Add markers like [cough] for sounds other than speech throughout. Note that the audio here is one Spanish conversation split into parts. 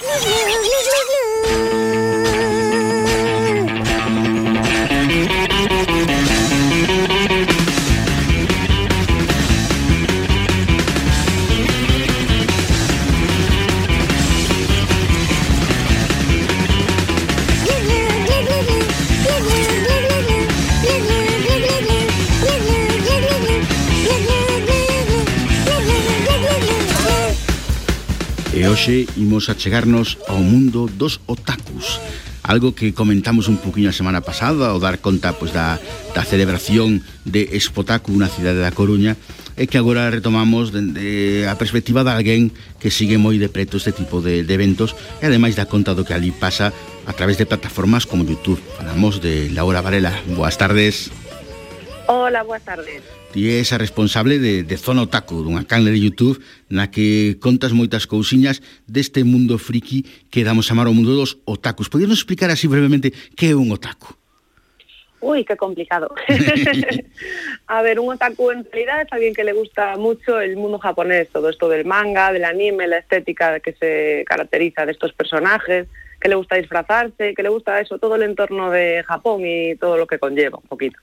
Лили, Лили, E hoxe imos a chegarnos ao mundo dos otakus Algo que comentamos un poquinho a semana pasada ao dar conta pois, da, da celebración de Espotaku na cidade da Coruña e que agora retomamos dende a perspectiva de alguén que sigue moi de preto este tipo de, de eventos e ademais da conta do que ali pasa a través de plataformas como Youtube. Falamos de Laura Varela. Boas tardes. Hola, boa tarde. Ti és a responsable de, de Zona Otaku, dunha canle de Youtube na que contas moitas cousiñas deste mundo friki que damos a o ao mundo dos otakus. Podíanos explicar así brevemente que é un otaku? Ui, que complicado. [laughs] a ver, un otaku en realidad es alguien que le gusta mucho el mundo japonés, todo esto del manga, del anime, la estética que se caracteriza de estos personajes, que le gusta disfrazarse, que le gusta eso, todo el entorno de Japón y todo lo que conlleva un poquito.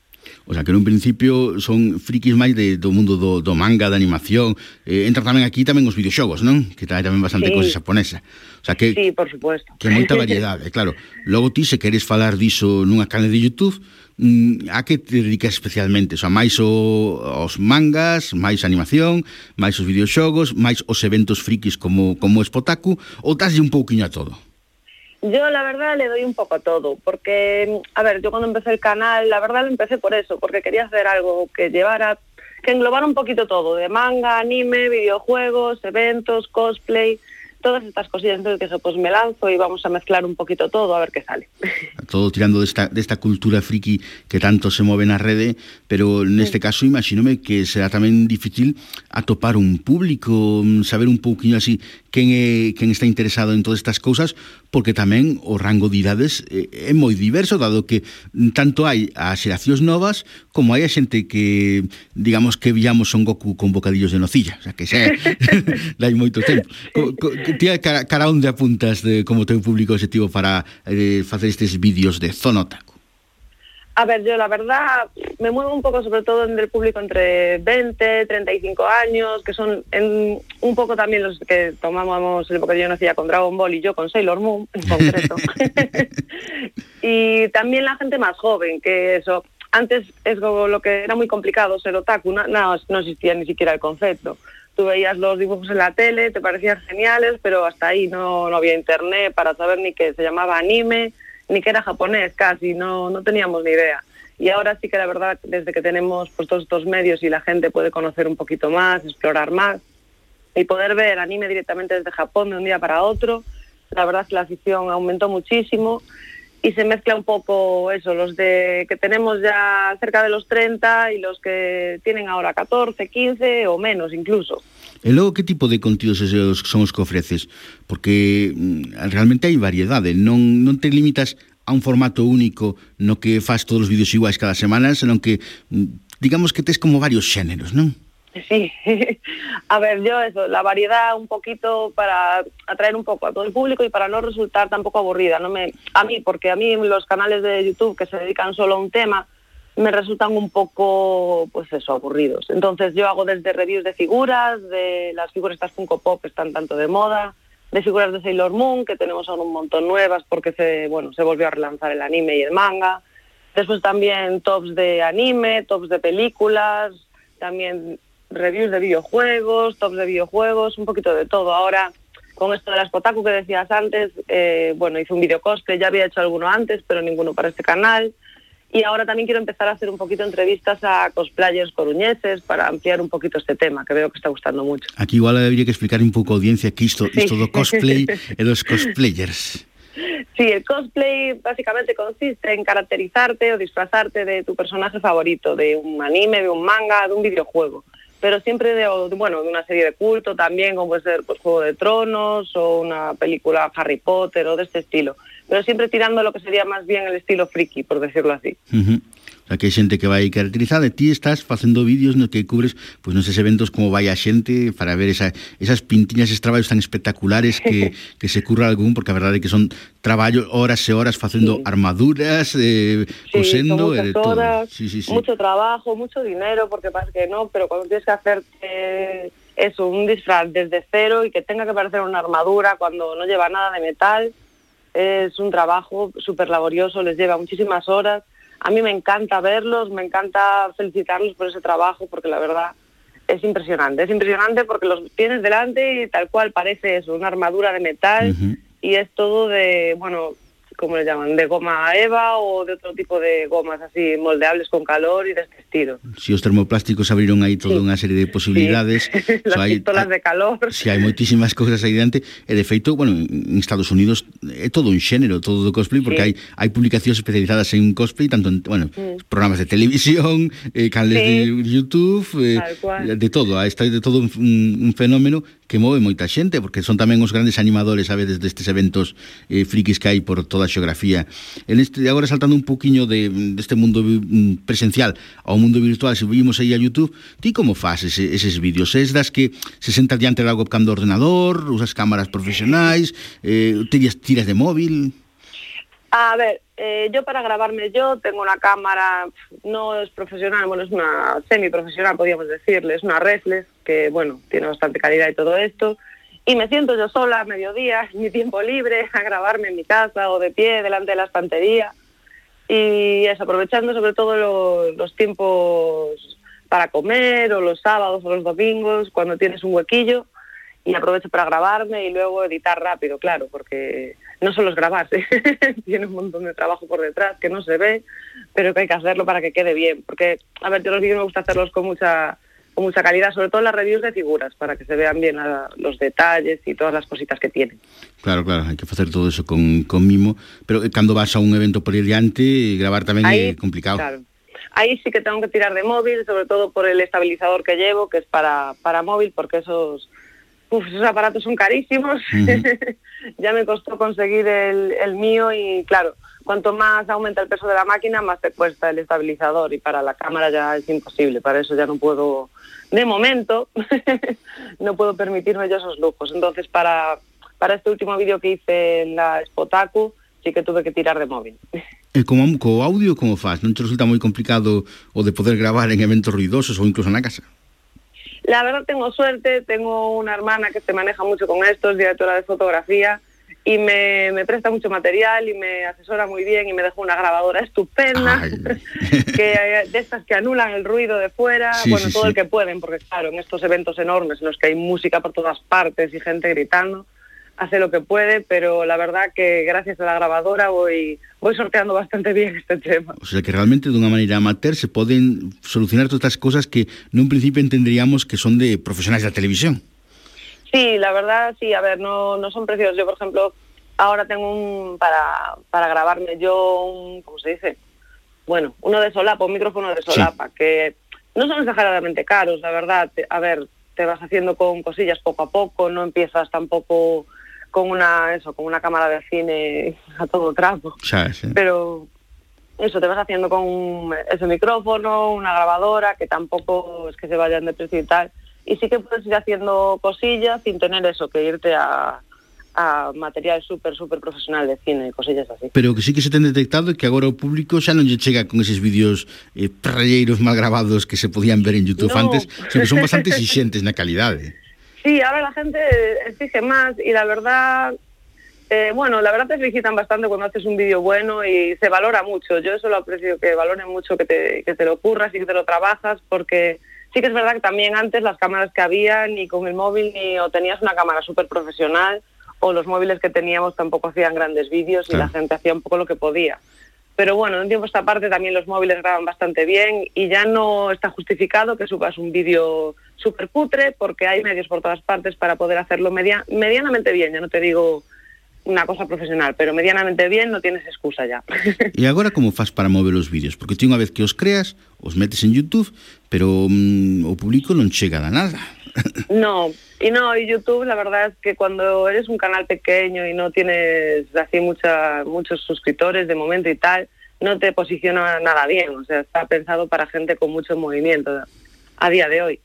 O sea, que nun principio son frikis máis de, do mundo do, do manga, da animación. Eh, entra tamén aquí tamén os videoxogos, non? Que trae tamén bastante sí. cousa xaponesa. O sea, que, sí, por supuesto. Que moita variedade, [laughs] claro. Logo ti, se queres falar diso nunha canal de YouTube, mm, a que te dedicas especialmente? O sea, máis o, os mangas, máis animación, máis os videoxogos, máis os eventos frikis como, como Espotaku, ou taslle un pouquiño a todo? Yo la verdad le doy un poco a todo, porque, a ver, yo cuando empecé el canal, la verdad lo empecé por eso, porque quería hacer algo que llevara, que englobara un poquito todo, de manga, anime, videojuegos, eventos, cosplay, todas estas cosillas. Entonces dije, pues me lanzo y vamos a mezclar un poquito todo a ver qué sale. [laughs] todo tirando desta, desta cultura friki que tanto se move na rede, pero neste sí. caso imagínome que será tamén difícil atopar un público, mm, saber un pouquiño así quen, é, quen está interesado en todas estas cousas, porque tamén o rango de idades é, eh, é moi diverso, dado que tanto hai as xeracións novas como hai a xente que, digamos, que viamos Son Goku con bocadillos de nocilla, o sea, que xa [laughs] dai moito tempo. Co, co, tía, cara, cara onde apuntas de como teu público objetivo para eh, facer estes vídeos de Zona Otaku? A ver, yo la verdad me muevo un poco sobre todo en el público entre 20, 35 años, que son en, un poco también los que tomamos el porque yo nacía con Dragon Ball y yo con Sailor Moon en concreto. [laughs] [laughs] y también la gente más joven, que eso, antes es como lo que era muy complicado ser otaku, no, no, no existía ni siquiera el concepto tú veías los dibujos en la tele, te parecían geniales, pero hasta ahí no, no había internet para saber ni que se llamaba anime, ni que era japonés casi, no, no teníamos ni idea. Y ahora sí que la verdad, desde que tenemos pues, todos estos medios y la gente puede conocer un poquito más, explorar más y poder ver anime directamente desde Japón de un día para otro, la verdad es que la afición aumentó muchísimo y se mezcla un poco eso, los de que tenemos ya cerca de los 30 y los que tienen ahora 14, 15 o menos incluso. E logo, que tipo de contidos son os que ofreces? Porque mm, realmente hai variedade, ¿eh? non, non te limitas a un formato único no que faz todos os vídeos iguais cada semana, senón que mm, digamos que tes como varios xéneros, non? [laughs] Sí, a ver, yo eso, la variedad un poquito para atraer un poco a todo el público y para no resultar tampoco aburrida, no me, a mí, porque a mí los canales de YouTube que se dedican solo a un tema me resultan un poco, pues eso, aburridos. Entonces yo hago desde reviews de figuras, de las figuras estas Funko Pop que están tanto de moda, de figuras de Sailor Moon, que tenemos ahora un montón nuevas porque se, bueno, se volvió a relanzar el anime y el manga. Después también tops de anime, tops de películas, también reviews de videojuegos, tops de videojuegos, un poquito de todo. Ahora, con esto de las Potaku que decías antes, eh, bueno, hice un video cosplay, ya había hecho alguno antes, pero ninguno para este canal. Y ahora también quiero empezar a hacer un poquito entrevistas a cosplayers coruñeses para ampliar un poquito este tema, que veo que está gustando mucho. Aquí igual habría que explicar un pouco a audiencia que isto, sí. isto do cosplay e dos cosplayers. Sí, el cosplay básicamente consiste en caracterizarte o disfrazarte de tu personaje favorito, de un anime, de un manga, de un videojuego pero siempre de, bueno, de una serie de culto también, como puede ser pues, Juego de Tronos o una película Harry Potter o de este estilo, pero siempre tirando lo que sería más bien el estilo friki, por decirlo así. Sea, que hai xente que vai caracterizada e ti estás facendo vídeos no que cubres pois nos eventos como vai a xente para ver esa, esas pintiñas, esos traballos tan espectaculares que, [laughs] que se curra algún, porque a verdade é que son traballos horas e horas facendo sí. armaduras, eh, sí, cosendo e de todo. Sí, sí, sí. Mucho trabajo, mucho dinero, porque pasa que no, pero cuando tienes que hacer eh, eso, un disfraz desde cero y que tenga que parecer una armadura cuando no lleva nada de metal, es un trabajo súper laborioso, les lleva muchísimas horas. A mí me encanta verlos, me encanta felicitarlos por ese trabajo, porque la verdad es impresionante. Es impresionante porque los tienes delante y tal cual parece eso, una armadura de metal uh -huh. y es todo de, bueno, como le llaman, de goma eva o de otro tipo de gomas así moldeables con calor y de este estilo. Si os termoplásticos abriron aí toda sí. unha serie de posibilidades, [laughs] sí. so, hai, pistolas de calor. Si hai moitísimas cousas aí diante, e eh, de feito, bueno, en Estados Unidos é todo un xénero, todo do cosplay, porque sí. hai hai publicacións especializadas en cosplay, tanto en, bueno, mm. programas de televisión, eh, canales sí. de YouTube, eh, de todo, está de todo un, un fenómeno que move moita xente, porque son tamén os grandes animadores a veces destes eventos eh, frikis que hai por toda a xeografía. En este, agora saltando un poquinho de, deste mundo mm, presencial ao mundo virtual, se vimos aí a YouTube, ti como faz ese, eses vídeos? Es das que se senta diante da webcam do ordenador, usas cámaras profesionais, eh, tiras, tiras de móvil... A ver, eh, yo para grabarme yo tengo una cámara, no es profesional, bueno, es una semi-profesional, podríamos decirle, es una reflex, que bueno, tiene bastante calidad y todo esto, y me siento yo sola a mediodía, [laughs] mi tiempo libre, a grabarme en mi casa o de pie, delante de la estantería, y es aprovechando sobre todo lo, los tiempos para comer, o los sábados o los domingos, cuando tienes un huequillo, y aprovecho para grabarme y luego editar rápido, claro, porque no solo es grabarse, [laughs] tiene un montón de trabajo por detrás que no se ve, pero que hay que hacerlo para que quede bien. Porque, a ver, yo los vídeos me gusta hacerlos con mucha con mucha calidad, sobre todo las reviews de figuras, para que se vean bien a, los detalles y todas las cositas que tienen. Claro, claro, hay que hacer todo eso con, con mimo, pero eh, cuando vas a un evento por diante, grabar también Ahí, es complicado. Claro. Ahí sí que tengo que tirar de móvil, sobre todo por el estabilizador que llevo, que es para, para móvil, porque esos Uf, esos aparatos son carísimos. Uh [laughs] -huh. ya me costó conseguir el, el, mío y claro, cuanto más aumenta el peso de la máquina, más te cuesta el estabilizador y para la cámara ya es imposible. Para eso ya no puedo, de momento, [laughs] no puedo permitirme yo esos lujos. Entonces, para, para este último vídeo que hice en la Spotaku, sí que tuve que tirar de móvil. [laughs] E como, co audio como faz? Non te resulta moi complicado o de poder gravar en eventos ruidosos ou incluso na casa? La verdad tengo suerte, tengo una hermana que se maneja mucho con esto, es directora de fotografía y me, me presta mucho material y me asesora muy bien y me dejó una grabadora estupenda, [laughs] que de estas que anulan el ruido de fuera, sí, bueno, sí, todo sí. el que pueden, porque claro, en estos eventos enormes en los que hay música por todas partes y gente gritando, hace lo que puede, pero la verdad que gracias a la grabadora voy, voy sorteando bastante bien este tema. O sea que realmente de unha maneira amateur se poden solucionar todas estas cosas que nun principio entenderíamos que son de profesionales da televisión. Sí, la verdad sí, a ver, no, no son preciosos. Yo, por ejemplo, ahora tengo un, para, para grabarme yo un, ¿cómo se dice? Bueno, uno de solapa, un micrófono de solapa, sí. que no son exageradamente caros, la verdad. A ver, te vas haciendo con cosillas poco a poco, no empiezas tampoco con una eso con una cámara de cine a todo trapo sí, sí. pero eso te vas haciendo con ese micrófono una grabadora que tampoco es que se vayan de precio y tal y sí que puedes ir haciendo cosillas sin tener eso que irte a a material super, super profesional de cine, cosillas así. Pero que sí que se ten detectado que agora o público xa non lle chega con eses vídeos eh, mal grabados que se podían ver en YouTube no. antes, sino que son bastante [laughs] exigentes na calidade. Sí, ahora la gente exige más y la verdad, eh, bueno, la verdad te felicitan bastante cuando haces un vídeo bueno y se valora mucho. Yo eso lo aprecio, que valoren mucho que te, que te lo ocurras y que te lo trabajas, porque sí que es verdad que también antes las cámaras que había, ni con el móvil, ni o tenías una cámara súper profesional, o los móviles que teníamos tampoco hacían grandes vídeos y la gente hacía un poco lo que podía. Pero bueno, de un tiempo esta parte también los móviles graban bastante bien y ya no está justificado que subas un vídeo súper putre porque hay medios por todas partes para poder hacerlo media, medianamente bien, ya no te digo una cosa profesional, pero medianamente bien no tienes excusa ya. [laughs] E agora como faz para mover os vídeos? Porque ti unha vez que os creas, os metes en YouTube, pero mm, o público non chega a nada. No, y no, y YouTube la verdad es que cuando eres un canal pequeño y no tienes así mucha, muchos suscriptores de momento y tal, no te posiciona nada bien, o sea, está pensado para gente con mucho movimiento a día de hoy.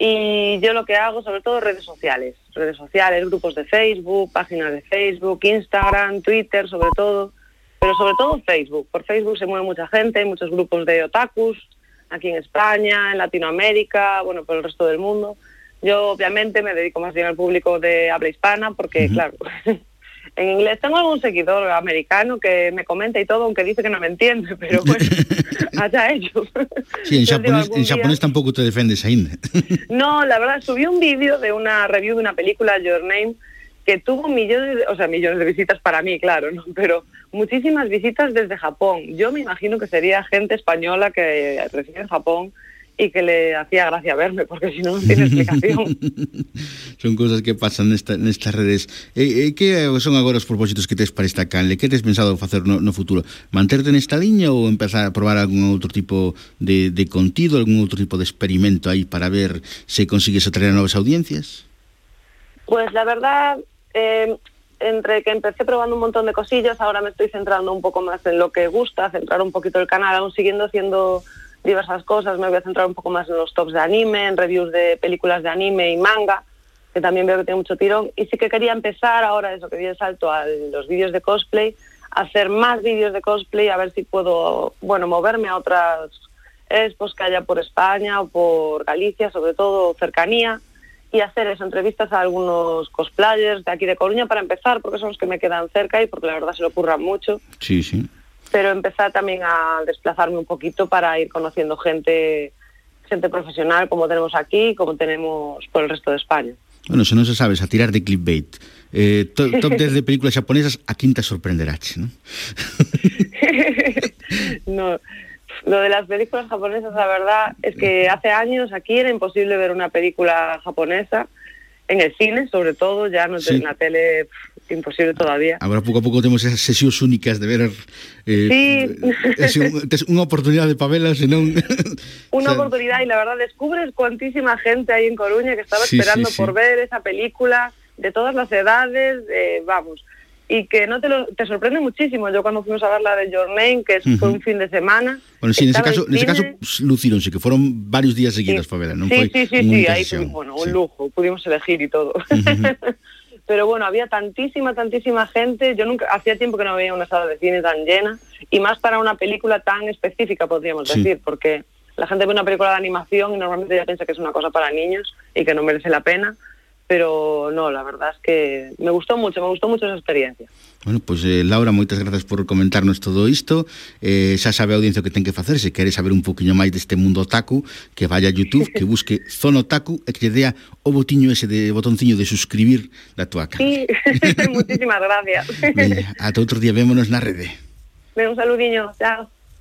Y yo lo que hago, sobre todo redes sociales, redes sociales, grupos de Facebook, páginas de Facebook, Instagram, Twitter, sobre todo, pero sobre todo Facebook. Por Facebook se mueve mucha gente, muchos grupos de otakus, aquí en España, en Latinoamérica, bueno, por el resto del mundo. Yo obviamente me dedico más bien al público de habla hispana porque, claro, [laughs] en inglés. Tengo algún seguidor americano que me comenta y todo, aunque dice que no me entiende, pero [laughs] bueno, allá ellos. Sí, en japonés, en japonés tampoco te defendes ainda. [laughs] No, la verdad, subí un vídeo de una review de una película, Your Name, que tuvo millones, de, o sea, millones de visitas para mí, claro, ¿no? pero muchísimas visitas desde Japón. Yo me imagino que sería gente española que reside en Japón y que le hacía gracia verme, porque si no, no tiene explicación. [laughs] son cosas que pasan nesta, nestas redes. E, e que son agora os propósitos que tes para esta canle? Que tes pensado facer no, no futuro? Manterte nesta liña ou empezar a probar algún outro tipo de, de contido, algún outro tipo de experimento aí para ver se consigues atraer a novas audiencias? Pues la verdad, eh, entre que empecé probando un montón de cosillas, ahora me estoy centrando un poco más en lo que gusta, centrar un poquito el canal, aún siguiendo haciendo diversas cosas. Me voy a centrar un poco más en los tops de anime, en reviews de películas de anime y manga, que también veo que tiene mucho tirón. Y sí que quería empezar ahora, eso que di el salto a los vídeos de cosplay, hacer más vídeos de cosplay, a ver si puedo, bueno, moverme a otras expos que haya por España o por Galicia, sobre todo cercanía, y hacer entrevistas a algunos cosplayers de aquí de Coruña para empezar, porque son los que me quedan cerca y porque la verdad se lo ocurran mucho. Sí, sí pero empezar también a desplazarme un poquito para ir conociendo gente gente profesional como tenemos aquí como tenemos por el resto de España. Bueno, se non se sabes, a tirar de clickbait. Eh, [laughs] top, top 10 de películas japonesas, a quinta sorprenderache, ¿no? [laughs] no, lo de las películas japonesas, la verdad, es que hace años aquí era imposible ver una película japonesa, en el cine, sobre todo, ya no sí. en la tele imposible todavía. Agora pouco a pouco temos esas sesións únicas de ver eh, sí. tes unha oportunidade para vela, senón [laughs] unha [laughs] o sea... oportunidade e la verdad descubres cuantísima gente aí en Coruña que estaba sí, esperando sí, sí. por ver esa película de todas las edades, eh, vamos, y que no te, lo, te sorprende muchísimo. Yo cuando fuimos a ver la de Your Name, que uh -huh. fue un fin de semana... Bueno, sí, en ese caso, en ese caso lucieron, sí, que fueron varios días seguidos, sí. Favela, ¿no? Sí, sí, sí, sí, ahí fue, bueno, un sí. lujo, pudimos elegir y todo. Uh [laughs] -huh. Pero bueno, había tantísima, tantísima gente. Yo nunca, hacía tiempo que no veía una sala de cine tan llena, y más para una película tan específica, podríamos sí. decir, porque la gente ve una película de animación y normalmente ya piensa que es una cosa para niños y que no merece la pena pero no, la verdad es que me gustó mucho, me gustó mucho esa experiencia. Bueno, pois pues, eh, Laura, moitas grazas por comentarnos todo isto eh, Xa sabe a audiencia que ten que facer Se quere saber un poquinho máis deste mundo otaku Que vaya a Youtube, que [laughs] busque Zona Otaku E que lle dea o botiño ese de botonciño de suscribir da tua cara. Sí, [laughs] moitísimas gracias. Veña, Ata outro día, vémonos na rede. Ven, un saludiño, chao.